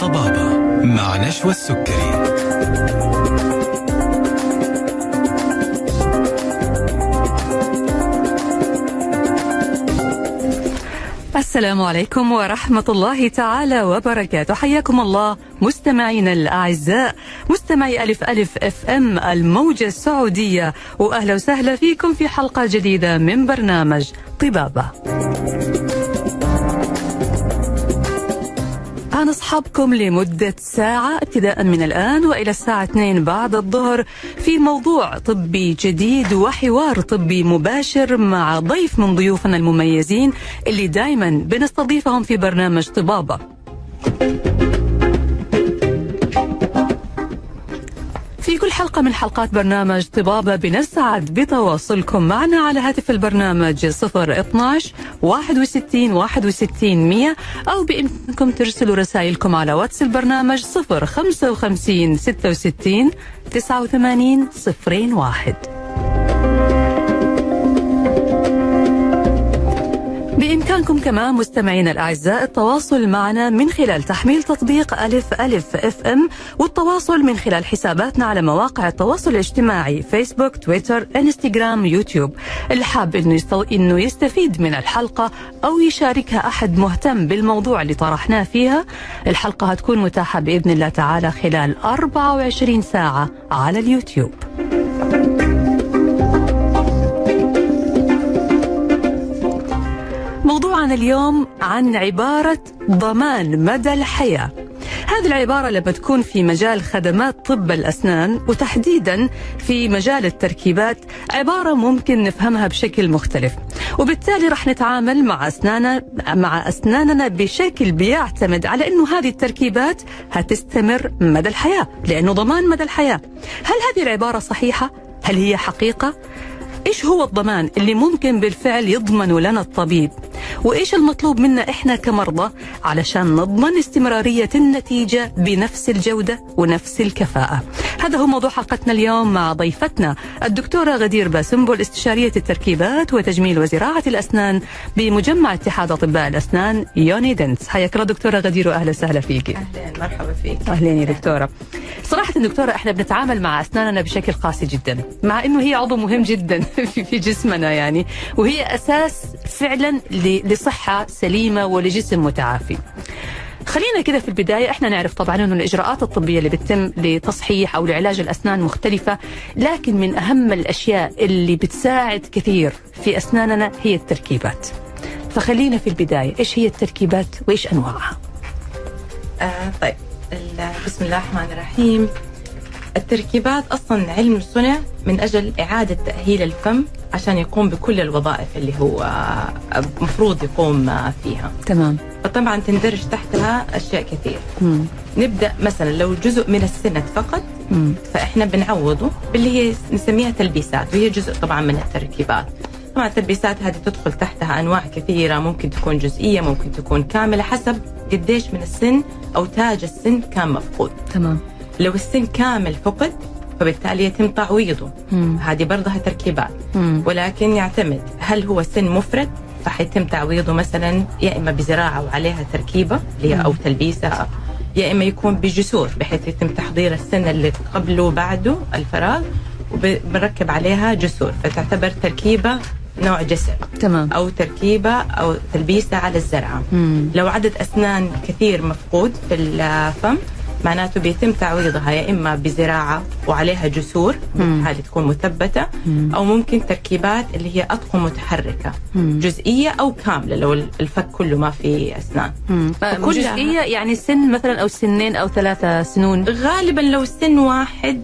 طبابة مع نشوى السكري. السلام عليكم ورحمة الله تعالى وبركاته. حياكم الله مستمعينا الأعزاء. مستمعي ألف ألف أف أم الموجة السعودية وأهلا وسهلا فيكم في حلقة جديدة من برنامج طبابة. أنا أصحابكم لمدة ساعة ابتداء من الآن وإلى الساعة 2 بعد الظهر في موضوع طبي جديد وحوار طبي مباشر مع ضيف من ضيوفنا المميزين اللي دائما بنستضيفهم في برنامج طبابة. حلقة من حلقات برنامج طبابة بنسعد بتواصلكم معنا على هاتف البرنامج 012 61 61 100 أو بإمكانكم ترسلوا رسائلكم على واتس البرنامج 055 66 89 01 بإمكانكم كمان مستمعينا الأعزاء التواصل معنا من خلال تحميل تطبيق ألف ألف إف إم والتواصل من خلال حساباتنا على مواقع التواصل الاجتماعي فيسبوك تويتر إنستغرام يوتيوب. اللي حاب إنه, يستو... إنه يستفيد من الحلقة أو يشاركها أحد مهتم بالموضوع اللي طرحناه فيها. الحلقة هتكون متاحة بإذن الله تعالى خلال 24 ساعة على اليوتيوب. موضوعنا اليوم عن عبارة ضمان مدى الحياة هذه العبارة لما تكون في مجال خدمات طب الأسنان وتحديدا في مجال التركيبات عبارة ممكن نفهمها بشكل مختلف وبالتالي راح نتعامل مع أسناننا مع أسناننا بشكل بيعتمد على أنه هذه التركيبات هتستمر مدى الحياة لأنه ضمان مدى الحياة هل هذه العبارة صحيحة؟ هل هي حقيقة؟ إيش هو الضمان اللي ممكن بالفعل يضمنه لنا الطبيب؟ وإيش المطلوب منا إحنا كمرضى علشان نضمن استمرارية النتيجة بنفس الجودة ونفس الكفاءة؟ هذا هو موضوع حلقتنا اليوم مع ضيفتنا الدكتورة غدير باسنبل استشارية التركيبات وتجميل وزراعة الأسنان بمجمع اتحاد أطباء الأسنان يوني دنس. حياك الله دكتورة غدير واهلا وسهلا فيكي أهلا مرحبا فيك. أهلين يا دكتورة. صراحة دكتورة إحنا بنتعامل مع أسناننا بشكل قاسي جدا مع إنه هي عضو مهم جدا. في جسمنا يعني. وهي أساس فعلا لصحة سليمة ولجسم متعافي. خلينا كده في البداية. إحنا نعرف طبعا إنه الإجراءات الطبية اللي بتتم لتصحيح أو لعلاج الأسنان مختلفة لكن من أهم الأشياء اللي بتساعد كثير في أسناننا هي التركيبات. فخلينا في البداية. إيش هي التركيبات؟ وإيش أنواعها؟ آه طيب. بسم الله الرحمن الرحيم. التركيبات أصلا علم صنع من أجل إعادة تأهيل الفم عشان يقوم بكل الوظائف اللي هو المفروض يقوم فيها. تمام. فطبعا تندرج تحتها أشياء كثير. مم. نبدأ مثلا لو جزء من السنة فقط مم. فإحنا بنعوضه باللي هي نسميها تلبيسات وهي جزء طبعا من التركيبات. طبعا التلبيسات هذه تدخل تحتها أنواع كثيرة ممكن تكون جزئية ممكن تكون كاملة حسب قديش من السن أو تاج السن كان مفقود. تمام. لو السن كامل فقد فبالتالي يتم تعويضه. مم. هذه برضها تركيبات. مم. ولكن يعتمد هل هو سن مفرد؟ فحيتم تعويضه مثلا يا إما بزراعة وعليها تركيبة أو تلبيسه يا إما يكون بجسور بحيث يتم تحضير السن اللي قبله وبعده الفراغ وبنركب عليها جسور. فتعتبر تركيبة نوع جسر تمام. أو تركيبة أو تلبيسة على الزرعة. مم. لو عدد أسنان كثير مفقود في الفم معناته بيتم تعويضها يا إما بزراعة وعليها جسور هذه تكون مثبتة مم. أو ممكن تركيبات اللي هي أطقم متحركة مم. جزئية أو كاملة لو الفك كله ما في أسنان. جزئية يعني سن مثلا أو سنين أو ثلاثة سنون؟ غالبا لو سن واحد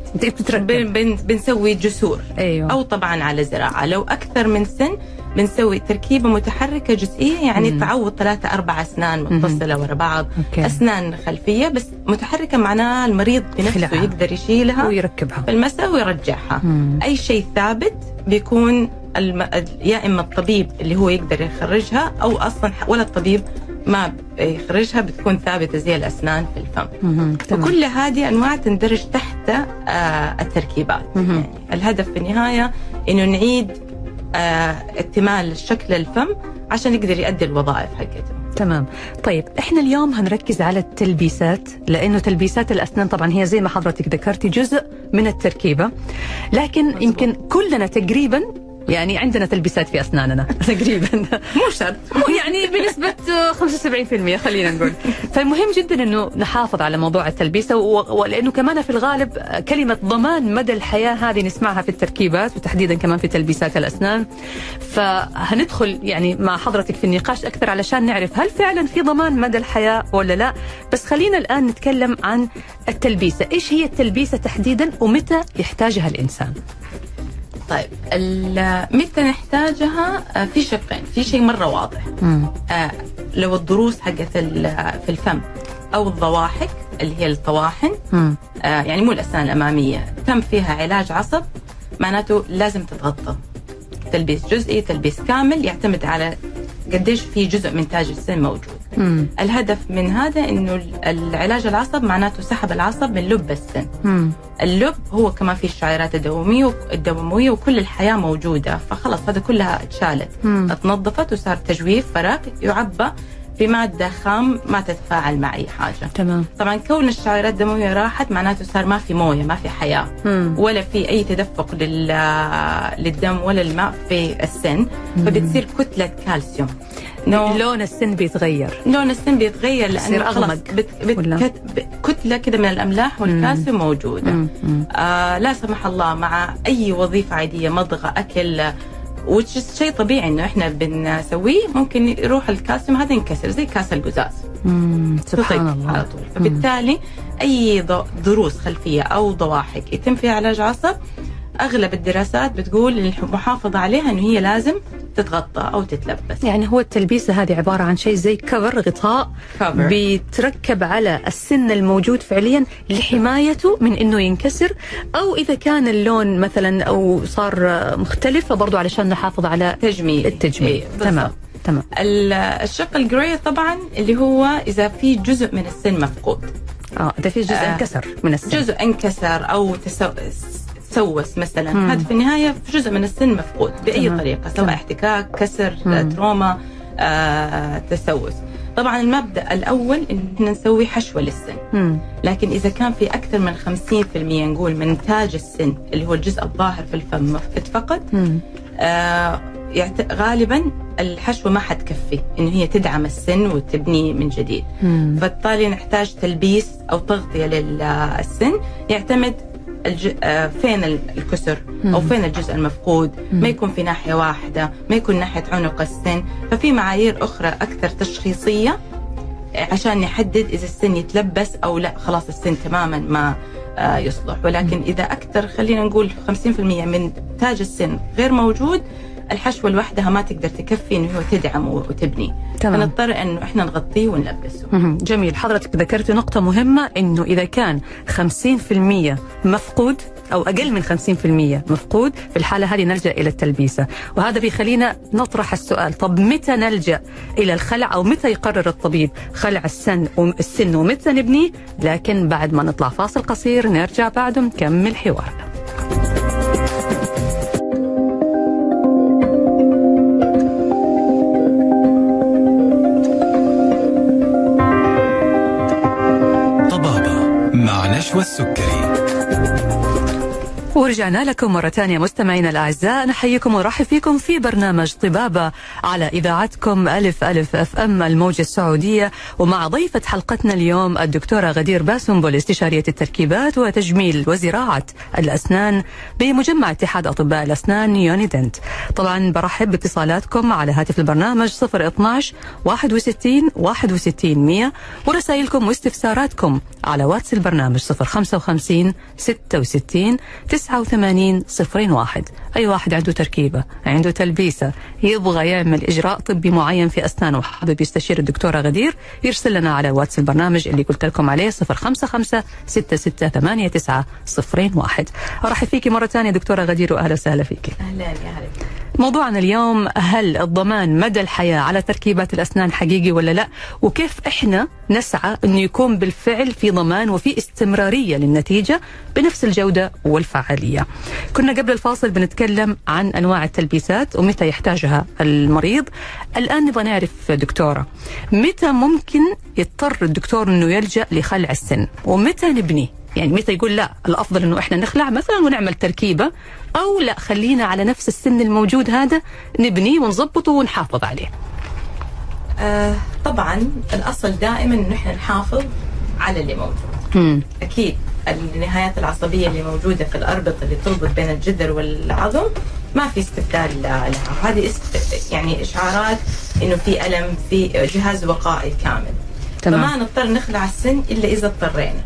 بن بن بنسوي جسور. أيوة. أو طبعا على زراعة. لو أكثر من سن بنسوي تركيبة متحركة جزئية يعني مم. تعوض ثلاثة أربع أسنان متصلة ورا بعض أوكي. أسنان خلفية بس متحركة معناها المريض بنفسه خلعها. يقدر يشيلها ويركبها في المساء ويرجعها مم. أي شيء ثابت بيكون الم... يا إما الطبيب اللي هو يقدر يخرجها أو أصلا ولا الطبيب ما يخرجها بتكون ثابتة زي الأسنان في الفم. تمام. وكل هذه أنواع تندرج تحت آه، التركيبات مهم. يعني الهدف في النهاية إنه نعيد اكتمال شكل الفم عشان يقدر يؤدي الوظائف حقته تمام طيب إحنا اليوم هنركز على التلبيسات لأنه تلبيسات الأسنان طبعا هي زي ما حضرتك ذكرتي جزء من التركيبة لكن مزبوط. يمكن كلنا تقريبا يعني عندنا تلبيسات في أسناننا تقريبا. مو شرط. يعني بنسبة 75% خلينا نقول. فالمهم جدا إنه نحافظ على موضوع التلبيسة و- ولأنه كمان في الغالب كلمة ضمان مدى الحياة هذه نسمعها في التركيبات وتحديدا كمان في تلبيسات الأسنان. فهندخل يعني مع حضرتك في النقاش أكثر علشان نعرف هل فعلا في ضمان مدى الحياة ولا لا. بس خلينا الآن نتكلم عن التلبيسة. إيش هي التلبيسة تحديدا ومتى يحتاجها الإنسان؟ طيب متى نحتاجها؟ آه، في شقين في شيء مرة واضح. آه، لو الضروس حقت في الفم أو الضواحك اللي هي الطواحن. آه، يعني مو الأسنان الأمامية. تم فيها علاج عصب معناته لازم تتغطى. تلبيس جزئي تلبيس كامل يعتمد على قديش في جزء من تاج السن موجود. مم. الهدف من هذا إنه ال- العلاج العصب معناته سحب العصب من لب السن. مم. اللب هو كمان فيه الشعيرات الدموية الدموية وكل الحياة موجودة. فخلص هذا كلها اتشالت. مم. اتنظفت وصار تجويف فراغ يعبى بمادة خام ما تتفاعل مع أي حاجة. تمام. طبعا كون الشعيرات الدموية راحت معناته صار ما في موية ما في حياة. مم. ولا في أي تدفق لل... للدم ولا الماء في السن. فبتصير كتلة كالسيوم. نوع- لون السن بيتغير. لون السن بيتغير لأنه خلاص بت بت كتلة كده من الأملاح والكالسيوم موجودة. مم. مم. آه لا سمح الله مع أي وظيفة عادية مضغة أكل وش شيء طبيعي إنه إحنا بنسويه ممكن يروح الكالسيوم هذا ينكسر زي كاس القزاز. سبحان الله. على طول فبالتالي أي ضروس خلفية أو ضواحك يتم فيها علاج عصب أغلب الدراسات بتقول المحافظه عليها إنه هي لازم تتغطى أو تتلبس يعني هو التلبيسة هذه عبارة عن شيء زي كفر غطاء Cover. بيتركب على السن الموجود فعليا لحمايته من إنه ينكسر أو إذا كان اللون مثلا أو صار مختلف فبرضه علشان نحافظ على تجميل التجميل إيه،. تمام تمام ال- الشق الجراي طبعا اللي هو إذا في جزء من السن مفقود آه ده في جزء آه. انكسر من السن جزء انكسر أو تسو... تسوس مثلا مم. هذا في النهاية في جزء من السن مفقود بأي تمام. طريقة سواء تمام. احتكاك كسر مم. تروما آه، تسوس طبعا المبدأ الأول إن إحنا نسوي حشوة للسن مم. لكن إذا كان في أكثر من 50% نقول من تاج السن اللي هو الجزء الظاهر في الفم اتفقد مم. آه يعت... غالبا الحشوة ما حتكفي إنه هي تدعم السن وتبنيه من جديد مم. فبالتالي نحتاج تلبيس أو تغطية للسن يعتمد الج... آه، فين ال- الكسر أو فين الجزء المفقود. ما يكون في ناحية واحدة ما يكون ناحية عنق السن. ففي معايير أخرى أكثر تشخيصية عشان نحدد إذا السن يتلبس أو لا. خلاص السن تماما ما آه، يصلح. ولكن إذا أكثر خلينا نقول 50% من تاج السن غير موجود الحشوة لوحدها ما تقدر تكفي إنه هو تدعم وتبني. تمام. فنضطر انه إحنا نغطيه ونلبسه. جميل. حضرتك ذكرت نقطة مهمة إنه إذا كان 50% مفقود أو أقل من 50% مفقود في الحالة هذه نلجأ إلى التلبيسة. وهذا بيخلينا نطرح السؤال طب متى نلجأ إلى الخلع أو متى يقرر الطبيب خلع السن السن ومتى نبنيه؟ لكن بعد ما نطلع فاصل قصير نرجع بعده نكمل حوارنا. السكري ورجعنا لكم مرة ثانية مستمعينا الأعزاء. نحييكم ونرحب فيكم في برنامج طبابة على إذاعتكم ألف ألف أف أم الموجة السعودية. ومع ضيفة حلقتنا اليوم الدكتورة غدير باسنبل استشارية التركيبات وتجميل وزراعة الأسنان بمجمع اتحاد أطباء الأسنان UniDent. طبعا برحب باتصالاتكم على هاتف البرنامج 012 61 61 100 ورسائلكم واستفساراتكم على واتس البرنامج 055 66 89 01 أي واحد عنده تركيبة عنده تلبيسة يبغى يعمل إجراء طبي معين في أسنانه وحابب يستشير الدكتورة غدير يرسل لنا على واتس البرنامج اللي قلت لكم عليه 055 66 01 أرحب فيكي مرة ثانية دكتورة غدير وأهلا وسهلا فيكي. أهلا يا هلا. موضوعنا اليوم هل الضمان مدى الحياة على تركيبات الأسنان حقيقي ولا لا؟ وكيف إحنا نسعى أنه يكون بالفعل في ضمان وفي استمرارية للنتيجة بنفس الجودة والفعالية؟ كنا قبل الفاصل بنتكلم عن أنواع التلبيسات ومتى يحتاجها المريض. الآن نبغى نعرف دكتورة متى ممكن يضطر الدكتور أنه يلجأ لخلع السن؟ ومتى نبنيه يعني متى يقول لا الأفضل إنه إحنا نخلع مثلا ونعمل تركيبة أو لا خلينا على نفس السن الموجود هذا نبنيه ونظبطه ونحافظ عليه. آه طبعا الأصل دائما إنه إحنا نحافظ على اللي موجود. أكيد النهايات العصبية اللي موجودة في الاربطه اللي تربط بين الجذر والعظم ما في استبدال لها هذه است... يعني إشعارات إنه في ألم في جهاز وقائي كامل تمام. فما نضطر نخلع السن إلا إذا اضطرينا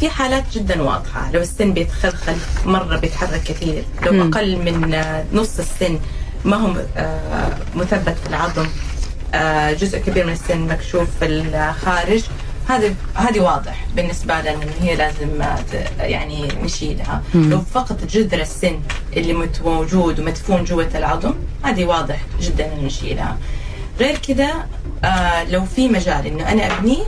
في حالات جدا واضحة لو السن بيتخلخل مرة بيتحرك كثير لو. أقل من آه، نص السن ما هو آه، مثبت في العظم آه، جزء كبير من السن مكشوف في الخارج هذا هذه واضح بالنسبة لنا إن هي لازم يعني نشيلها. لو فقط جذر السن اللي مت- موجود ومدفون جوة العظم هذه واضح جدا إن نشيلها غير كده آه لو في مجال إنه أنا أبنيه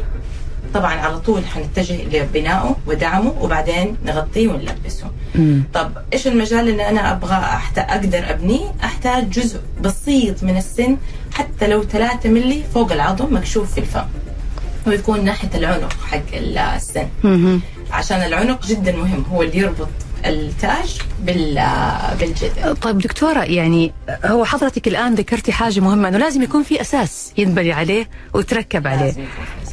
طبعا على طول حنتجه لبنائه ودعمه وبعدين نغطيه ونلبسه. مم. طب إيش المجال اللي أنا أبغى أحت... أقدر أبنيه؟ أحتاج جزء بسيط من السن حتى لو 3 ملي فوق العظم مكشوف في الفم. ويكون ناحية العنق حق السن. مم. عشان العنق جدا مهم. هو اللي يربط التاج بال بالجذر طيب دكتورة يعني هو حضرتك الآن ذكرتي حاجة مهمة أنه لازم يكون في أساس ينبني عليه ويتركب عليه.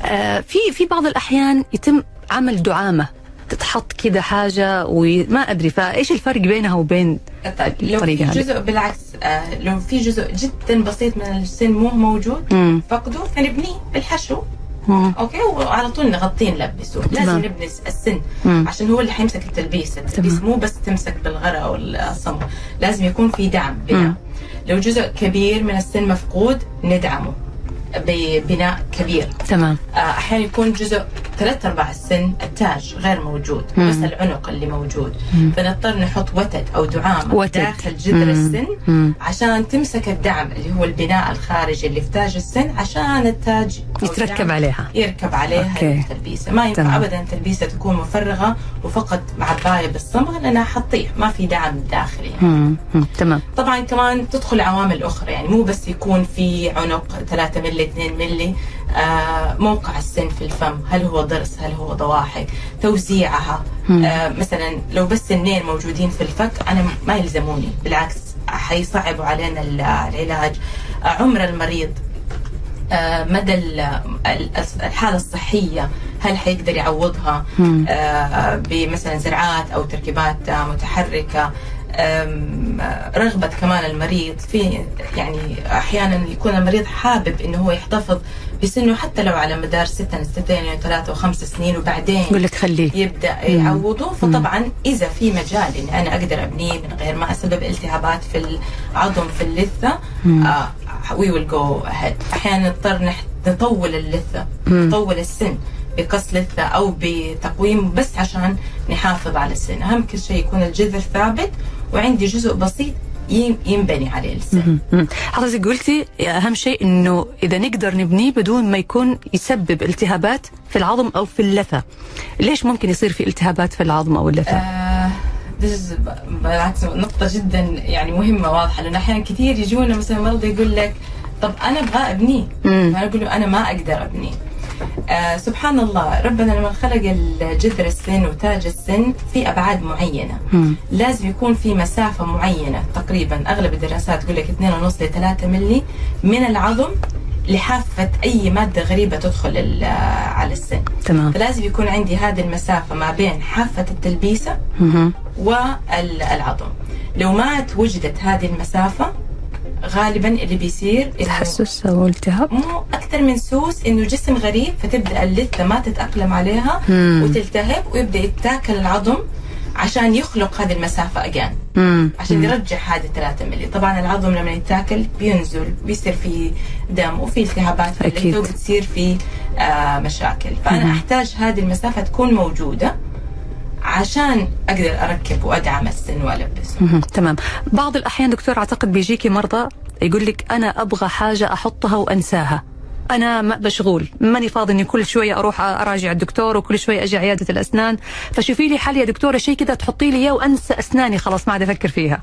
آه في في بعض الأحيان يتم عمل دعامة تتحط كده حاجة وما أدري فإيش الفرق بينها وبين طيب لو في الطريقة هذه. جزء بالعكس آه لو في جزء جدا بسيط من السن مو موجود مم. فقده فنبنيه بالحشو مم. أوكي وعلى طول نغطيه نلبسه لازم. نبني السن مم. عشان هو اللي حيمسك التلبيس التلبيس. مو بس تمسك بالغرة أو الصمغ لازم يكون في دعم بناء مم. لو جزء كبير من السن مفقود ندعمه ببناء كبير. تمام. آه، أحيانا يكون جزء ثلاث أرباع السن التاج غير موجود مم. بس العنق اللي موجود مم. فنضطر نحط وتد أو دعامه وتد. داخل جذر مم. السن مم. عشان تمسك الدعم اللي هو البناء الخارجي اللي في تاج السن عشان التاج أو يتركب عليها يركب عليها أوكي. التلبيسه ما ينفع تمام. ابدا التلبيسه تكون مفرغة وفقط معبايه بالصمغ لأنها حتطيح ما في دعم داخلي. مم. تمام طبعا كمان تدخل عوامل أخرى يعني مو بس يكون في عنق 3 ملي 2 ملي موقع السن في الفم هل هو ضرس هل هو ضواحك توزيعها. آه مثلا لو بس سنين موجودين في الفك أنا ما يلزموني بالعكس حيصعبوا علينا ال- العلاج آه عمر المريض آه، مدى ال- ال- الحالة الصحية هل حيقدر يعوضها. آه، بمثلا زرعات أو تركيبات آه، متحركة آه، رغبة كمان المريض في يعني أحيانا يكون المريض حابب إنه هو يحتفظ بسنه حتى لو على مدار ستة سنتين يعني ثلاثة وخمس سنين وبعدين يقول لك خليه. يبدأ. يعوضه فطبعا إذا في مجال اني أنا أقدر أبنيه من غير ما أسبب التهابات في العظم في اللثة وي ويل جو اهيد أحيانا نضطر نطول اللثة مم. نطول السن بقص لثة أو بتقويم بس عشان نحافظ على السن. أهم كل شيء يكون الجذر ثابت وعندي جزء بسيط ينبني عليه. مم. حضرتك قلتي أهم شيء إنه إذا نقدر نبنيه بدون ما يكون يسبب التهابات في العظم أو في اللثة ليش ممكن يصير في التهابات في العظم أو اللثة آه، بالعكس نقطة جدا يعني مهمة واضحة لأنه أحيانا كثير يجونا مثلا مرضى يقول لك طب أنا أبغى أبنيه. فأنا أقول له أنا ما أقدر أبنيه آه سبحان الله ربنا لما خلق الجذر السن وتاج السن في أبعاد معينة. مم. لازم يكون في مسافة معينة تقريبا. أغلب الدراسات تقول لك 2.5 ل 3 ملي من العظم لحافة أي مادة غريبة تدخل ال- على السن. تمام. فلازم يكون عندي هذه المسافة ما بين حافة التلبيسة. والعظم لو ما وجدت هذه المسافة غالبا اللي بيصير تحسس أو التهاب مو أكثر من سوس إنه جسم غريب فتبدأ اللثة ما تتأقلم عليها مم. وتلتهب ويبدأ يتاكل العظم عشان يخلق هذه المسافة أجان. عشان يرجع هذه 3 ملي طبعا العظم لما يتاكل بينزل بيصير في دم وفي التهابات في. اللثة وبتصير في آه مشاكل فأنا مم. أحتاج هذه المسافة تكون موجودة عشان أقدر أركب وأدعم السن وألبسه. تمام. بعض الأحيان دكتور أعتقد بيجيكي مرضى يقول لك أنا أبغى حاجة أحطها وأنساها. أنا م- مشغول. ماني فاضي إني كل شوية أروح أراجع الدكتور وكل شوية أجي عيادة الأسنان. فشوفي لي حل يا دكتورة شيء كذا تحطي لي إياه وأنسى أسناني خلاص ما عاد أفكر فيها.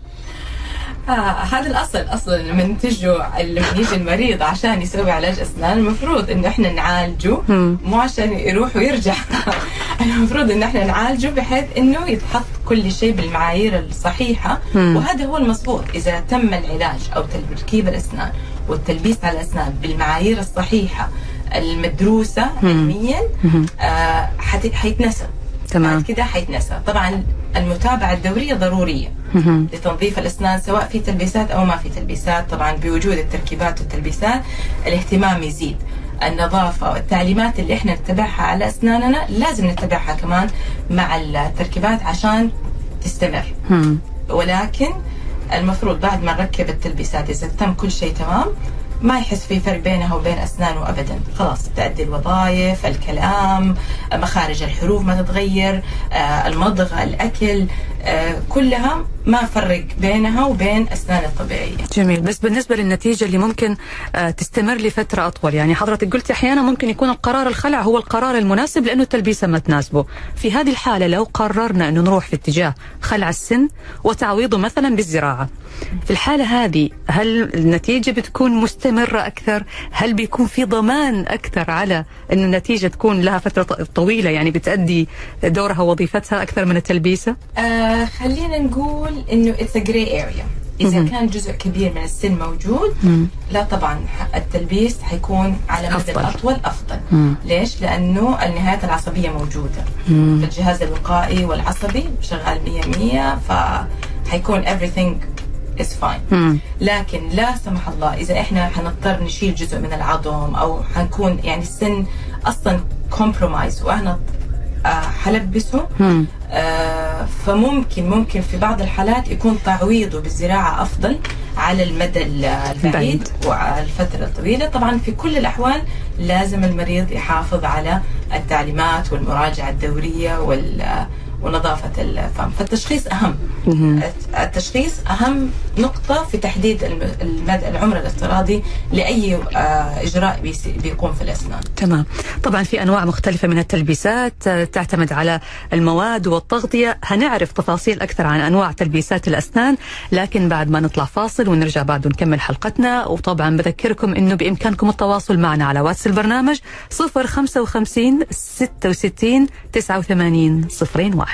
آه هذا الأصل أصلا لما تجوا لما يجي المريض عشان يسوي علاج أسنان المفروض إنه إحنا نعالجه مو عشان يروح ويرجع. المفروض إنه إحنا نعالجه بحيث إنه يتحط كل شيء بالمعايير الصحيحة. وهذا هو المضبوط إذا تم العلاج أو تركيب الأسنان والتلبيس على الأسنان بالمعايير الصحيحة المدروسة علميا آه حيتنسى تمام. بعد كده حيتنسى. طبعا المتابعة الدورية ضرورية لتنظيف الأسنان سواء في تلبيسات أو ما في تلبيسات. طبعا بوجود التركيبات والتلبيسات الاهتمام يزيد. النظافة والتعليمات اللي إحنا نتبعها على أسناننا لازم نتبعها كمان مع التركيبات عشان تستمر. مم. ولكن المفروض بعد ما نركب التلبيسات إذا تم كل شيء تمام ما يحس في فرق بينها وبين أسنانه ابدا. خلاص تأدي الوظائف الكلام مخارج الحروف ما تتغير آه، المضغ الأكل آه، كلها ما فرق بينها وبين أسنان الطبيعية. جميل. بس بالنسبة للنتيجة اللي ممكن آه، تستمر لفترة أطول يعني حضرتك قلت أحيانا ممكن يكون القرار الخلع هو القرار المناسب لأنه التلبيسة ما تناسبه. في هذه الحالة لو قررنا أنه نروح في اتجاه خلع السن وتعويضه مثلا بالزراعة في الحالة هذه هل النتيجة بتكون مستمرة أكثر؟ هل بيكون في ضمان أكثر على أن النتيجة تكون لها فترة طويلة؟ يعني بتأدي دورها ووظيفتها أكثر من التلبيسة؟ آه خلينا نقول إنه it's gray area إذا كان جزء كبير من السن موجود لا طبعا التلبيس حيكون على مدى أفضل. الأطول أفضل. ليش؟ لأنه النهايات العصبية موجودة. فالجهاز الوقائي والعصبي شغال 100 100 فحيكون everything is fine. لكن لا سمح الله إذا إحنا حنضطر نشيل جزء من العظم أو حنكون يعني السن أصلا كومبرومايز وأنا آه، حلبسه. آه، فممكن ممكن في بعض الحالات يكون تعويضه بالزراعة أفضل على المدى ال- البعيد بعيد. وعلى الفترة الطويلة. طبعا في كل الأحوال لازم المريض يحافظ على التعليمات والمراجعة الدورية وال ونظافة الفم. فالتشخيص أهم. التشخيص أهم نقطة في تحديد الم- المدى العمر الافتراضي لأي آه، إجراء بيقوم في الأسنان. تمام. طبعا في أنواع مختلفة من التلبيسات تعتمد على المواد والتغطية. هنعرف تفاصيل أكثر عن أنواع تلبيسات الأسنان لكن بعد ما نطلع فاصل ونرجع بعد ونكمل حلقتنا وطبعا بذكركم إنه بإمكانكم التواصل معنا على واتس البرنامج 055 66 89 01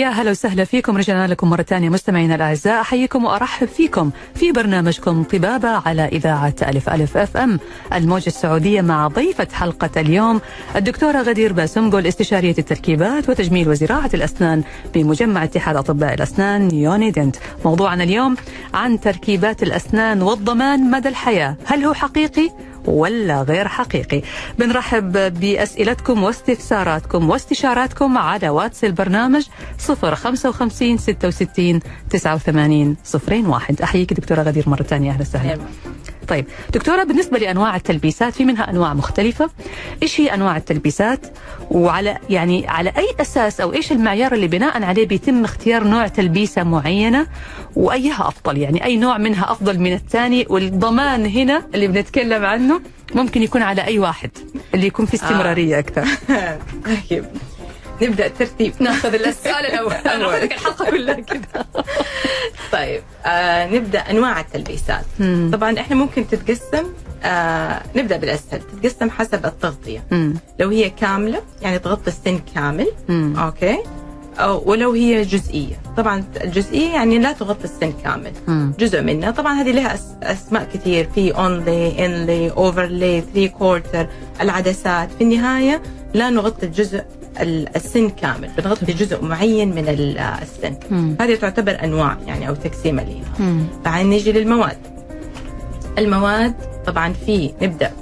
يا هلا وسهلا فيكم. رجعنا لكم مرة ثانية مستمعينا الأعزاء. أحييكم وأرحب فيكم في برنامجكم طبابة على إذاعة ألف ألف أف أم الموجة السعودية مع ضيفة حلقة اليوم الدكتورة غدير باسمبل استشارية التركيبات وتجميل وزراعة الأسنان بمجمع اتحاد أطباء الأسنان UniDent موضوعنا اليوم عن تركيبات الأسنان والضمان مدى الحياة. هل هو حقيقي؟ ولا غير حقيقي. بنرحب بأسئلتكم واستفساراتكم واستشاراتكم على واتس البرنامج 055 66 89 01 أحييك دكتورة غدير مرة ثانية. أهلا وسهلا. طيب دكتورة بالنسبة لأنواع التلبيسات في منها أنواع مختلفة. إيش هي أنواع التلبيسات؟ وعلى يعني على أي أساس أو إيش المعيار اللي بناء عليه بيتم اختيار نوع تلبيسة معينة؟ وأيها أفضل يعني أي نوع منها أفضل من الثاني؟ والضمان هنا اللي بنتكلم عنه ممكن يكون على أي واحد اللي يكون في استمرارية أكثر. طيب. نبدأ ترتيب. ناخذ السؤال أول. أخذك الحلقة كلها كده طيب آه نبدأ أنواع التلبيسات. مم. طبعا إحنا ممكن تتقسم آه نبدأ بالأسهل. تتقسم حسب التغطية. مم. لو هي كاملة يعني تغطي السن كامل. مم. أوكي؟ أو ولو هي جزئية. طبعا الجزئية يعني لا تغطي السن كامل. مم. جزء منها. طبعا هذه لها أس- أسماء كثير. في onlay inlay overlay three quarter العدسات. في النهاية لا نغطي الجزء ال- السن كامل بنغطي جزء معين من ال- السن مم. هذه تعتبر أنواع يعني أو تقسيمه ليها. بعدين نيجي للمواد المواد طبعا في نبدأ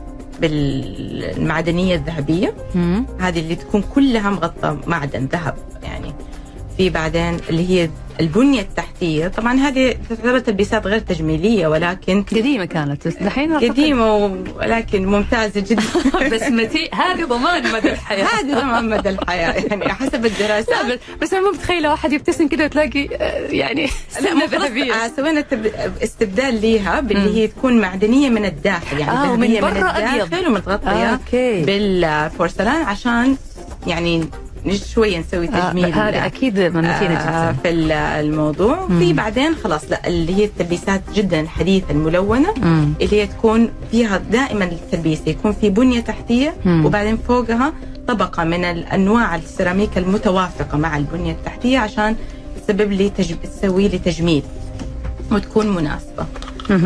بالمعدنية الذهبية مم. هذه اللي تكون كلها مغطى معدن ذهب يعني في بعدين اللي هي البنية التحتية. طبعا هذه تعتبر تلبيسات غير تجميلية ولكن قديمة كانت. بس دحين قديمة ولكن ممتازة جدا. بس متي هذه ضمان مدى الحياة. هذه طبعا مدى الحياة يعني حسب الدراسات. بس- بس أنا مو متخيلة واحد يبتسم كده تلاقي آه، يعني سنة ذهبية. آه، سوينا تب- استبدال ليها باللي هي تكون معدنية من الداخل يعني آه، من برا أبيض. الداخل آه، ومتغطيه أوكي. بالبورسلان عشان يعني شوية نسوي آه، تجميل هذه أكيد منتينه آه، في ال- الموضوع في بعدين خلاص لا اللي هي التلبيسات جدا الحديثه الملونه مم. اللي هي تكون فيها دائما التلبيسه يكون في بنية تحتية مم. وبعدين فوقها طبقة من الأنواع السيراميك المتوافقة مع البنية التحتية عشان تسبب لي تج... تسوي لي تجميل وتكون مناسبة.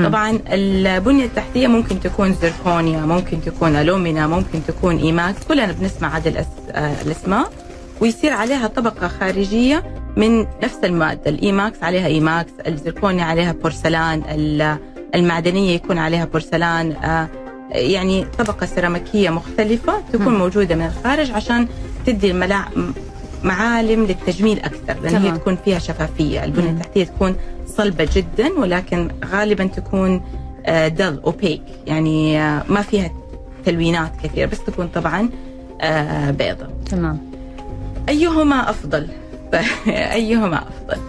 طبعا البنية التحتية ممكن تكون زركونيا ممكن تكون ألومينا ممكن تكون E.max كلنا بنسمع هذه. آه، الأسماء ويصير عليها طبقة خارجية من نفس المادة ال E.max عليها E.max الزركونيا عليها بورسلان ال- المعدنية يكون عليها بورسلان آه، يعني طبقة سيراميكية مختلفة تكون مم. موجودة من الخارج عشان تدي الملا... معالم للتجميل أكثر لأن هي. تكون فيها شفافية البنية. التحتية تكون صلبة جدا ولكن غالبا تكون دل اوبيك يعني آه، ما فيها تلوينات كثير بس تكون طبعا آه، بيضة تمام أيهما أفضل؟ أيهما أفضل؟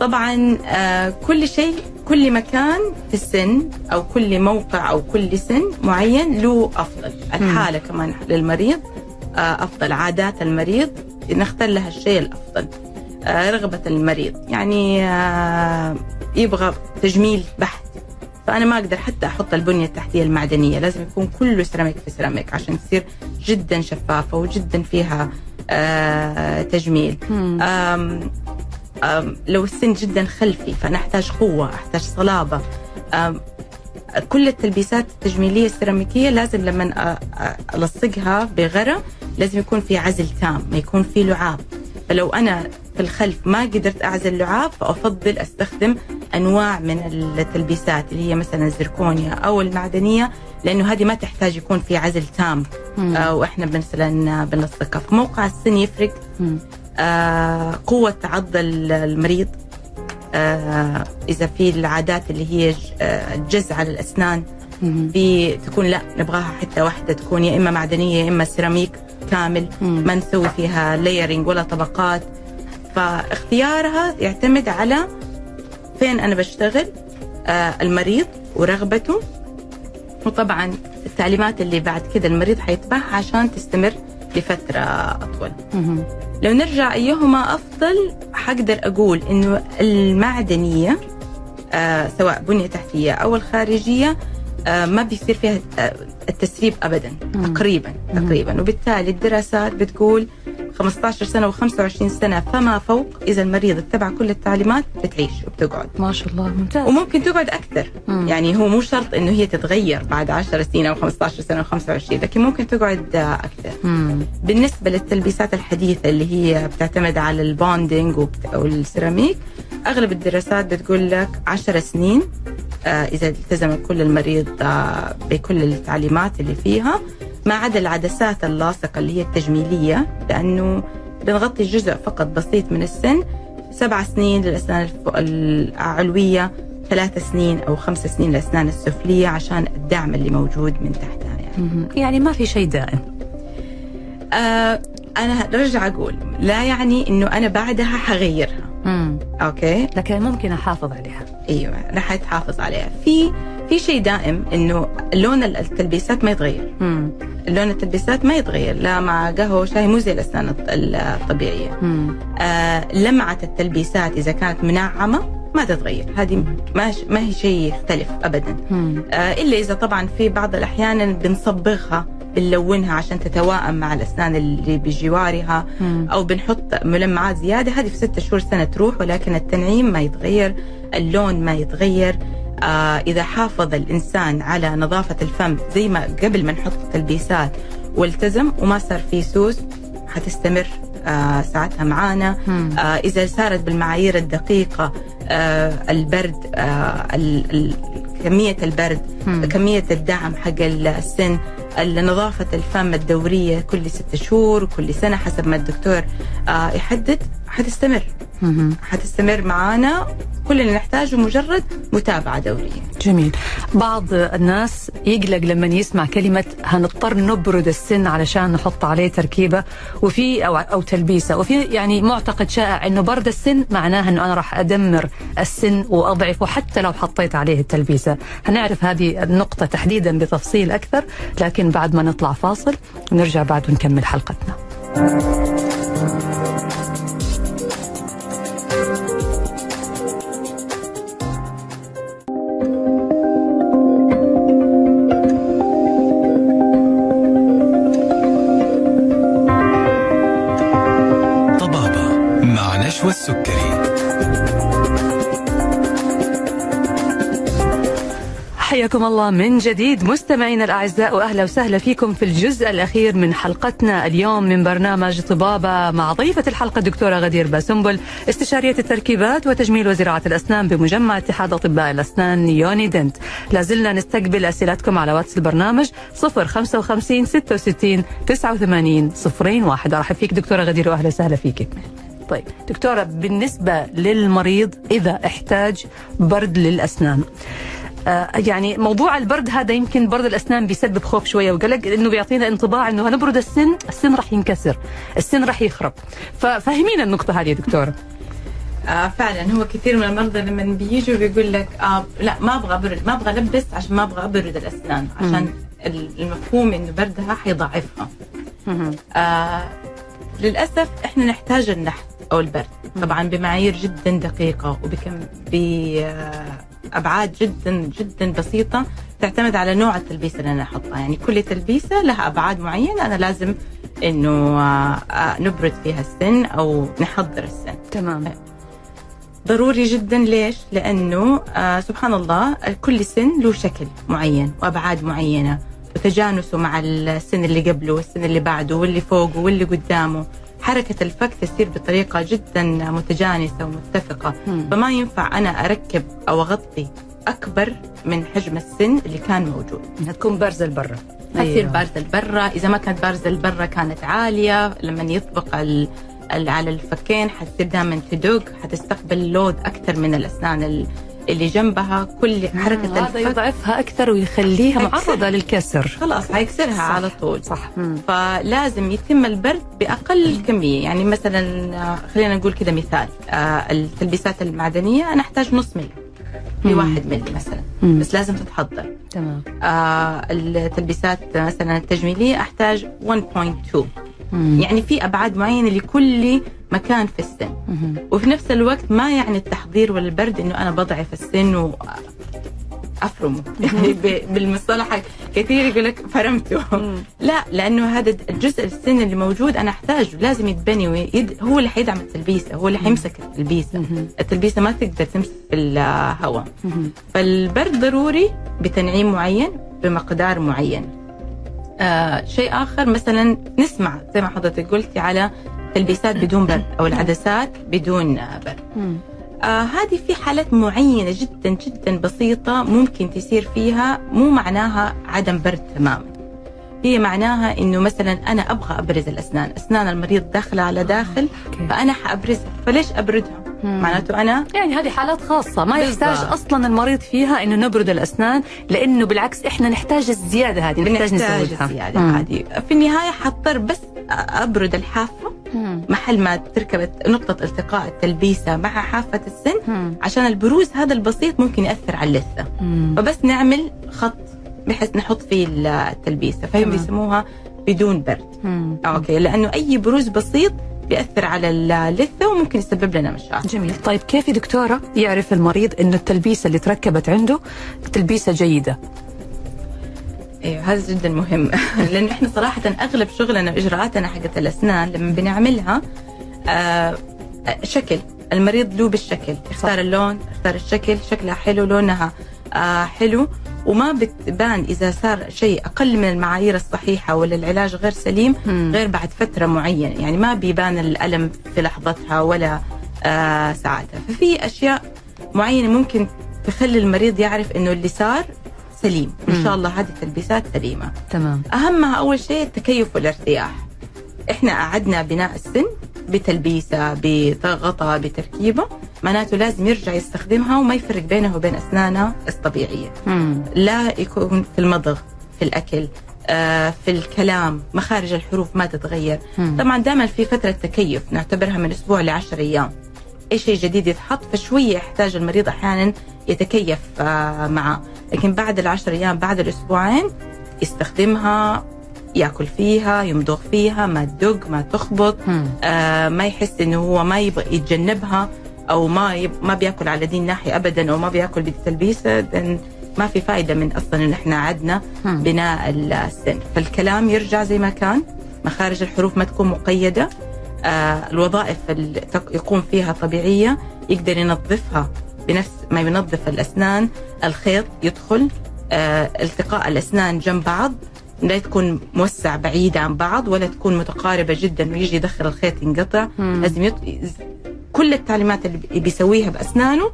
طبعا آه، كل شيء كل مكان في السن أو كل موقع أو كل سن معين له أفضل. الحالة كمان للمريض آه، أفضل. عادات المريض نختار لها الشيء الأفضل. آه، رغبة المريض. يعني يبغى تجميل بحت. فأنا ما أقدر حتى أحط البنية التحتية المعدنية. لازم يكون كله سيراميك في سيراميك عشان تصير جدا شفافة وجدا فيها تجميل. مم. آم آم لو السن جدا خلفي فانا احتاج قوة أحتاج صلابة. آم كل التلبيسات التجميلية السيراميكية لازم لما أ- أ- ألصقها بغرة لازم يكون في عزل تام ما يكون في لعاب. فلو أنا في الخلف ما قدرت أعزل لعاب فأفضل أستخدم أنواع من التلبيسات اللي هي مثلا الزركونيا أو المعدنية لأنه هذه ما تحتاج يكون في عزل تام. مم. آه وإحنا مثلا بنلصقها في موقع السن يفرق. مم. آه، قوة عض ال- المريض. آه، إذا في العادات اللي هي ج- آه، الجز على الأسنان. مم. في تكون لا نبغاها حتة واحدة تكون يا إما معدنية يا إما سيراميك كامل. مم. ما نسوي فيها layering ولا طبقات. فاختيارها يعتمد على فين أنا بشتغل. آه، المريض ورغبته. وطبعا التعليمات اللي بعد كذا المريض حيتبعها عشان تستمر لفترة أطول. لو نرجع أيهما أفضل حقدر أقول إنه المعدنية آه سواء بنية تحتية أو الخارجية آه ما بيصير فيها آه التسريب أبدا مم. تقريبا مم. تقريبا وبالتالي الدراسات بتقول 15 سنة و25 سنة فما فوق إذا المريض اتبع كل التعليمات بتعيش وبتقعد ما شاء الله ممتاز وممكن تقعد أكثر مم. يعني هو مو شرط إنه هي تتغير بعد 10 سنين أو 15 سنة و25 لكن ممكن تقعد أكثر مم. بالنسبة للتلبيسات الحديثة اللي هي بتعتمد على البوندينج وبت- أو السيراميك أغلب الدراسات بتقول لك عشر سنين إذا التزم كل المريض آه، بكل التعليمات اللي فيها ما عدا العدسات اللاصقة اللي هي التجميلية لأنه بنغطي جزء فقط بسيط من السن سبع سنين للأسنان العلوية ثلاث سنين أو خمس سنين للأسنان السفلية عشان الدعم اللي موجود من تحتها يعني. يعني ما في شيء دائم آه أنا رجع أقول لا يعني إنه أنا بعدها حغيرها مم. أوكي لكن ممكن أحافظ عليها أيوه رح أتحافظ عليها في في شيء دائم إنه لون التلبيسات ما يتغير مم. لون التلبيسات ما يتغير لا مع قهوة وشاي مو زي الأسنان الط- الطبيعية مم. آه لمعة التلبيسات إذا كانت منعمة ما تتغير هذه ما هي شيء يختلف ابدا. آه، إلا إذا طبعا في بعض الأحيان بنصبغها بنلونها عشان تتوائم مع الأسنان اللي بجوارها مم. أو بنحط ملمعات زيادة هذه في ستة شهور سنة تروح ولكن التنعيم ما يتغير اللون ما يتغير آه إذا حافظ الإنسان على نظافة الفم زي ما قبل ما نحط تلبيسات والتزم وما صار فيه سوس حتستمر ساعتها معانا. آه، إذا صارت بالمعايير الدقيقة آه، البرد آه، ال- ال- كمية البرد مم. كمية الدعم حق السن نظافة الفم الدورية كل ست شهور كل سنة حسب ما الدكتور آه، يحدد حتستمر. حتستمر معانا. كل اللي نحتاجه مجرد متابعة دورية. جميل. بعض الناس يقلق لما يسمع كلمة هنضطر نبرد السن علشان نحط عليه تركيبة وفي أو, أو تلبيسة. وفي يعني معتقد شائع أنه برد السن معناه أنه أنا راح أدمر السن وأضعفه حتى لو حطيت عليه التلبيسة. هنعرف هذه النقطة تحديدا بتفصيل أكثر لكن بعد ما نطلع فاصل نرجع بعد ونكمل حلقتنا. حياكم الله من جديد. مستمعينا الأعزاء وأهلا وسهلا فيكم في الجزء الأخير من حلقتنا اليوم من برنامج طبابة مع ضيفة الحلقة الدكتورة غدير باسنبل استشارية التركيبات وتجميل وزراعة الأسنان بمجمع اتحاد أطباء الأسنان UniDent. لازلنا نستقبل أسئلتكم على واتس البرنامج 055 66 89 01 أرحب فيك دكتورة غدير وأهلا وسهلا فيك. طيب دكتورة بالنسبة للمريض إذا احتاج برد للأسنان آه، يعني موضوع البرد هذا يمكن برد الأسنان بيسبب خوف شوية وقلق لأنه بيعطينا انطباع إنه هنبرد السن السن راح ينكسر السن راح يخرب. ففهمينا النقطة هذه يا دكتورة. آه فعلا هو كثير من المرضى لما بيجوا بيقول لك آه لا ما أبغى ابرد ما أبغى ألبس عشان ما أبغى أبرد الأسنان عشان المفهوم إنه بردها حيضعفها. آه للأسف إحنا نحتاج النحت أو البرد. طبعا بمعايير جدا دقيقة وبكم بابعاد جدا جدا بسيطة تعتمد على نوع التلبيسة اللي أنا أحطها. يعني كل تلبيسة لها أبعاد معينة أنا لازم إنه آه نبرد فيها السن أو نحضر السن. تمام. ضروري جدا ليش؟ لأنه آه سبحان الله كل سن له شكل معين وأبعاد معينة وتجانسه مع السن اللي قبله والسن اللي بعده واللي فوقه واللي قدامه. حركة الفك تصير بطريقة جدا متجانسة ومتفقة. مم. فما ينفع أنا أركب أو أغطي أكبر من حجم السن اللي كان موجود. إنها تكون بارزة لبرا. حتصير بارزة لبرا. إذا ما كانت بارزة لبرا كانت عالية. لما يطبق ال... على الفكين حتصير دائما تدق حتستقبل لود أكثر من الأسنان ال- اللي جنبها كل حركة هذا الفك. يضعفها أكثر ويخليها. معرضة للكسر. خلاص حيكسرها صح. على طول. صح. مم. فلازم يتم البرد بأقل كمية. يعني مثلا آه، خلينا نقول كذا مثال. آه، التلبيسات المعدنية أنا احتاج نص ملي في مم. واحد ملي مثلا. مم. بس لازم تتحضر. تمام. آه، التلبيسات مثلا التجميلية أحتاج 1.2 مم. يعني في أبعاد معينة لكل مكان في السن. مم. وفي نفس الوقت ما يعني التحضير ولا البرد إنه أنا بضعف السن و أفرمه. يعني بالمصطلح كثير يقول لك فرمته. لا لأنه هذا الجزء السن اللي موجود أنا أحتاجه. لازم يتبني ويد هو اللي حيدعم التلبيسة هو اللي حيمسك التلبيسة. التلبيسة ما تقدر تمسك في الهواء. فالبرد ضروري بتنعيم معين بمقدار معين. آه شيء آخر مثلا نسمع زي ما حضرتك قلتي على تلبيسات بدون برد أو العدسات بدون برد. آه هذه في حالات معينة جدا جدا بسيطة ممكن تصير فيها مو معناها عدم برد تماما هي معناها إنه مثلا أنا أبغى أبرز الأسنان، أسنان المريض داخله على داخل. فأنا حأبرزها، فليش ابردها؟ معناته أنا يعني هذه حالات خاصة ما. يحتاج أصلا المريض فيها إنه نبرد الأسنان لأنه بالعكس إحنا نحتاج الزيادة هذه نحتاج نزودها الزيادة مم. هذه، في النهاية حضطر بس أبرد الحافة مم. محل ما تركب نقطة التقاء التلبيسة مع حافة السن مم. عشان البروز هذا البسيط ممكن يأثر على اللثة. فبس نعمل خط بحيث نحط فيه التلبيسة فهم تمام. بيسموها بدون برد مم. أوكي لأنه أي بروز بسيط بيأثر على اللثة وممكن يسبب لنا مشاكل. جميل. طيب كيف يا دكتورة يعرف المريض أنه التلبيسة اللي تركبت عنده تلبيسة جيدة؟ أيوه هذا جدا مهم. لأنه إحنا صراحة أغلب شغلنا وإجراءاتنا حقت الأسنان لما بنعملها آه شكل. المريض له بالشكل. اختار اللون اختار الشكل شكلها حلو لونها آه حلو. وما بتبان إذا صار شيء أقل من المعايير الصحيحة ولا العلاج غير سليم. غير بعد فترة معينة. يعني ما بيبان الألم في لحظتها ولا آه ساعتها. ففي أشياء معينة ممكن تخلي المريض يعرف إنه اللي صار سليم. مم. ان شاء الله هذه تلبيسات سليمة. تمام. أهمها أول شيء التكيف والارتياح. إحنا اعدنا بناء السن بتلبيسه بغطاء بتركيبه معناته لازم يرجع يستخدمها وما يفرق بينه وبين أسنانه الطبيعية. مم. لا يكون في المضغ في الأكل آه، في الكلام مخارج الحروف ما تتغير. مم. طبعا دائما في فترة تكيف نعتبرها من أسبوع لعشر أيام. اي شيء جديد يتحط؟ فشوية يحتاج المريض أحيانا يتكيف آه، معه. لكن بعد العشر أيام بعد الأسبوعين يستخدمها ياكل فيها يمضغ فيها ما تدق ما تخبط. آه ما يحس إنه هو ما يبغى يتجنبها أو ما يب ما بياكل على دي الناحيه ابدا أو ما بياكل بالتلبيسة then ما في فائده من أصلا إن إحنا عدنا. بناء السن. فالكلام يرجع زي ما كان. مخارج الحروف ما تكون مقيدة. آه الوظائف اللي يقوم فيها طبيعية. يقدر ينظفها بنفس ما ينظف الأسنان. الخيط يدخل. آه التقاء الأسنان جنب بعض. لا تكون موسع بعيدة عن بعض ولا تكون متقاربة جدا ويجي يدخل الخيط ينقطع. لازم يط... كل التعليمات اللي بيسويها بأسنانه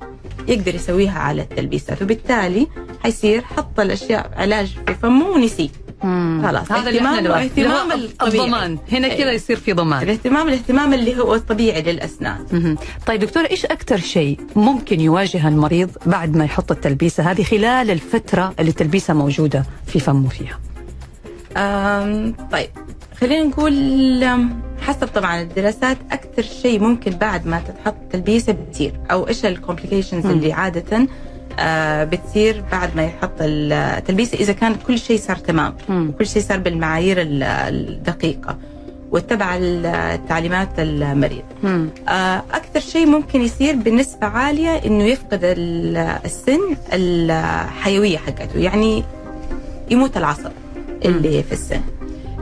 يقدر يسويها على التلبيسات وبالتالي حيصير حط الأشياء علاج في فمه ونسيه مم. خلاص. هذا اللي إحنا اهتمام- نبغاه. اهتمام اللي هو الطبيعي. الضمان هنا كذا أيوة. يصير في ضمان الاهتمام الاهتمام اللي هو الطبيعي للأسنان مهم. طيب دكتورة إيش أكثر شيء ممكن يواجه المريض بعد ما يحط التلبيسة هذه خلال الفترة اللي التلبيسة موجودة في فمه فيها؟ طيب خلينا نقول حسب طبعا الدراسات أكثر شيء ممكن بعد ما تتحط تلبيسه بتصير أو إيش الكومبليكيشنز. اللي عادة آه بتصير بعد ما يحط التلبيسه إذا كان كل شيء صار تمام مم. كل شيء صار بالمعايير ال- الدقيقة واتبع التعليمات المريض مم. آه، أكثر شيء ممكن يصير بنسبة عالية إنه يفقد ال- السن الحيوية حقته يعني يموت العصب اللي في السن.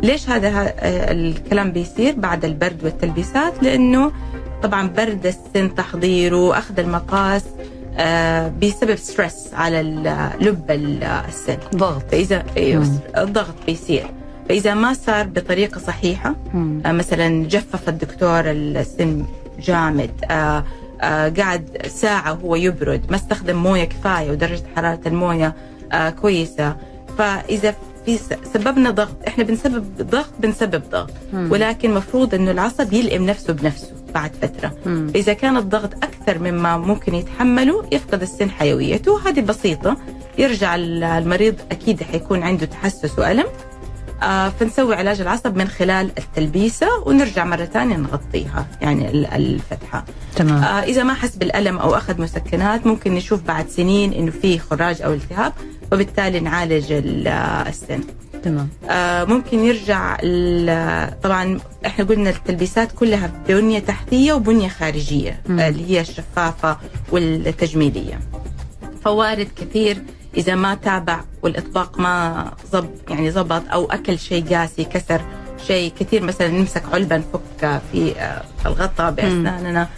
ليش هذا آه، الكلام بيصير بعد البرد والتلبيسات؟ لأنه طبعا برد السن تحضيره أخذ المقاس آه، بيسبب ستريس على لب ال- السن. ضغط. أيوة، مم. الضغط بيصير. فإذا ما صار بطريقة صحيحة مم. آه، مثلا جفف الدكتور السن جامد قعد ساعة وهو يبرد ما استخدم موية كفاية ودرجة حرارة الموية آه، كويسة. فإذا في سببنا ضغط. إحنا بنسبب ضغط بنسبب ضغط. مم. ولكن مفروض إنه العصب يلئم نفسه بنفسه بعد فترة. مم. إذا كان الضغط أكثر مما ممكن يتحمله يفقد السن حيويته هذه بسيطة. يرجع ال- المريض أكيد حيكون عنده تحسس وألم. آه فنسوي علاج العصب من خلال التلبيسة ونرجع مرة ثانية نغطيها يعني ال- الفتحة. تمام. آه إذا ما حس بالألم أو أخذ مسكنات ممكن نشوف بعد سنين إنه في خراج أو التهاب وبالتالي نعالج ال- آه، السن. تمام. آه، ممكن يرجع طبعا إحنا قلنا التلبيسات كلها بنية تحتية وبنية خارجية مم. آه، اللي هي الشفافة والتجميلية. فوارد كثير إذا ما تابع والإطباق ما ضب يعني ضبط أو أكل شيء قاسي كسر شيء كثير مثلا نمسك علبه نفك في آه، الغطاء بأسناننا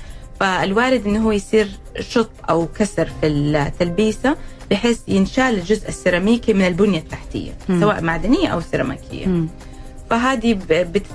فالوارد إنه هو يصير شط أو كسر في التلبيسة بحيث ينشال الجزء السيراميكي من البنية التحتية مم. سواء معدنية أو سيراميكية مم. فهذه بت...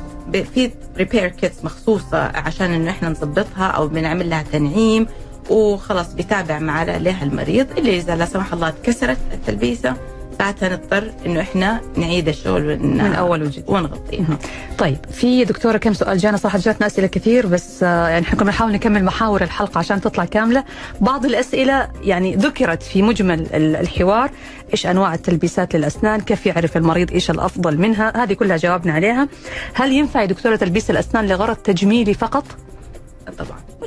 في repair kits مخصوصة عشان إنه إحنا نظبطها أو بنعمل لها تنعيم وخلاص بيتابع مع لها المريض اللي إذا لا سمح الله اتكسرت التلبيسة ساعتها نضطر إنه إحنا نعيد الشغل ون... من أول وجديد. ونغطيها. طيب في دكتورة كم سؤال جانا صراحة جاتنا أسئلة كثير بس آه، يعني إحنا كنا بنحاول نكمل محاور الحلقة عشان تطلع كاملة. بعض الأسئلة يعني ذكرت في مجمل ال- الحوار إيش أنواع التلبيسات للأسنان كيف يعرف المريض إيش الأفضل منها؟ هذه كلها جاوبنا عليها. هل ينفع يا دكتورة تلبيس الأسنان لغرض تجميلي فقط؟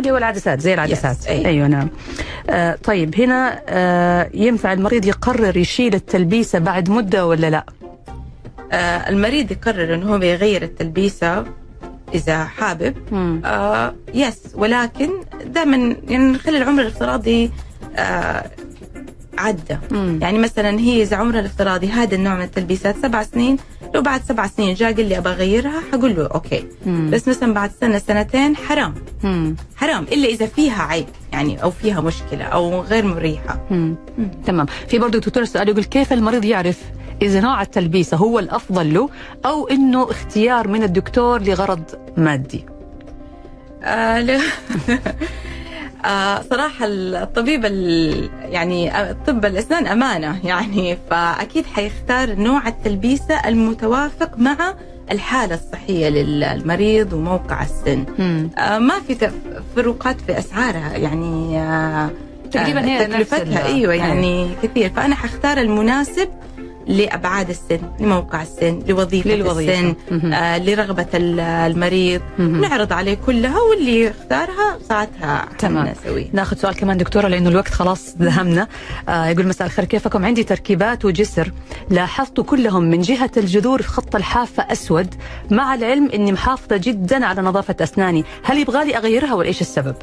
اللي هو العدسات زي العدسات. Yes, أي. أيوه نعم. آه طيب هنا آه ينفع المريض يقرر يشيل التلبيسة بعد مدة ولا لا؟ آه المريض يقرر إنه هو بيغير التلبيسة إذا حابب. مم. آه yes ولكن دائما يعني نخلي العمر الافتراضي آه عدى مم. يعني مثلا هي إذا عمرها الافتراضي هذا النوع من التلبيسات سبع سنين لو بعد سبع سنين جاء قال لي أبغى أغيرها حقول له okay مم. بس مثلا بعد سنة سنتين حرام مم. حرام إلا إذا فيها عيب يعني أو فيها مشكلة أو غير مريحة مم. تمام في برضه دكتور سؤال يقول كيف المريض يعرف إذا نوع التلبيسة هو الأفضل له أو إنه اختيار من الدكتور لغرض مادي آه. آه صراحة الطبيب ال... يعني طب الأسنان أمانة. يعني فأكيد حيختار نوع التلبيسة المتوافق مع الحالة الصحية للمريض وموقع السن. آه ما في فروقات في أسعارها. يعني آه تقريباً آه، هي نفس تكلفتها. أيوة أيوة. يعني كثير. فأنا حختار المناسب لأبعاد السن لموقع السن لوظيفة, للوظيفة. السن. آه لرغبة ال- المريض. نعرض عليه كلها واللي يختارها ساعتها تمام. ناخذ سؤال كمان دكتورة لأنه الوقت خلاص دهمنا آه يقول مساء الخير كيفكم عندي تركيبات وجسر لاحظت كلهم من جهة الجذور في خط الحافة أسود مع العلم أني محافظة جدا على نظافة أسناني هل يبغالي أغيرها ولا إيش السبب؟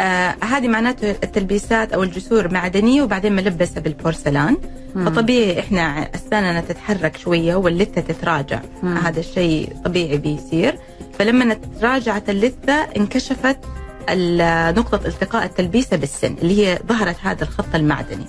آه هذه معناته التلبيسات أو الجسور معدنية وبعدين ملبسة بالبورسلان. فطبيعي إحنا اسناننا تتحرك شوية واللثة تتراجع. مم. هذا الشيء طبيعي بيصير. فلما تراجعت اللثة انكشفت نقطة التقاء التلبيسة بالسن اللي هي ظهرت هذا الخط المعدني.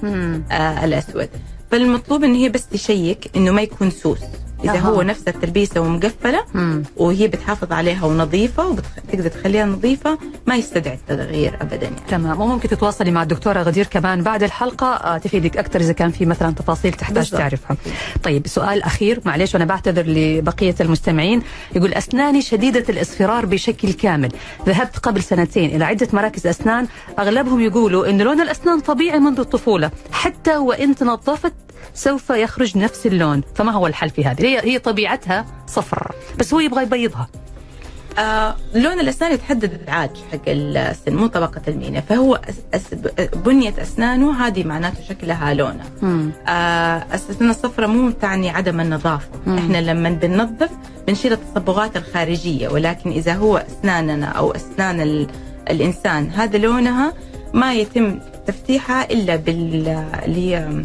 آه الأسود. فالمطلوب انه هي بس تشيك إنه ما يكون سوس. إذا أها. هو نفس التلبيسة ومقفلة مم. وهي بتحافظ عليها ونظيفة وتقدر تخليها نظيفة ما يستدعي التغيير ابدا يعني. تمام وممكن تتواصلي مع الدكتورة غدير كمان بعد الحلقة آه، تفيدك أكثر إذا كان في مثلا تفاصيل تحتاج بالضبط. تعرفها طيب سؤال أخير معلش وأنا بعتذر لبقية المستمعين يقول أسناني شديدة الإصفرار بشكل كامل ذهبت قبل سنتين إلى عدة مراكز أسنان أغلبهم يقولوا أن لون الأسنان طبيعي منذ الطفولة حتى وإن تنظفت سوف يخرج نفس اللون. فما هو الحل في هذه؟ هي هي طبيعتها صفر. بس هو يبغى يبيضها. آه لون الأسنان يتحدد العاج حق السن مو طبقة المينا. فهو أس بنية أسنانه هذه معناته شكلها لونه. آه الاسنان الصفراء مو تعني عدم النظافة. مم. إحنا لما بننظف بنشيل التصبغات الخارجية ولكن إذا هو أسناننا أو أسنان ال- الإنسان هذا لونها ما يتم تفتيحها إلا بال اللي هي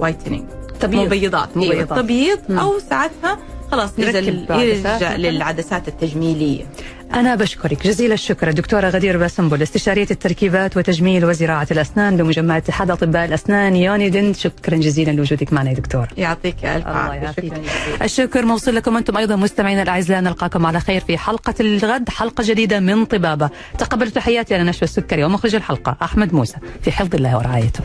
whitening تبييض. مبيضات مبيضات. مبيضات تبييض. أو ساعتها خلاص عدسات يرجع. للعدسات التجميلية أنا بشكرك جزيل الشكر الدكتورة غدير باسنبل استشارية التركيبات وتجميل وزراعة الأسنان بمجمع اتحاد أطباء الأسنان يونيدن شكرا جزيلا لوجودك معنا يا دكتور يعطيك. شكرا جزيلا الشكر موصول لكم أنتم أيضا مستمعينا الأعزاء نلقاكم على خير في حلقة الغد حلقة جديدة من طبابة تقبلوا تحياتي أنا نشوى السكري ومخرج الحلقة أحمد موسى في حفظ الله ورعايته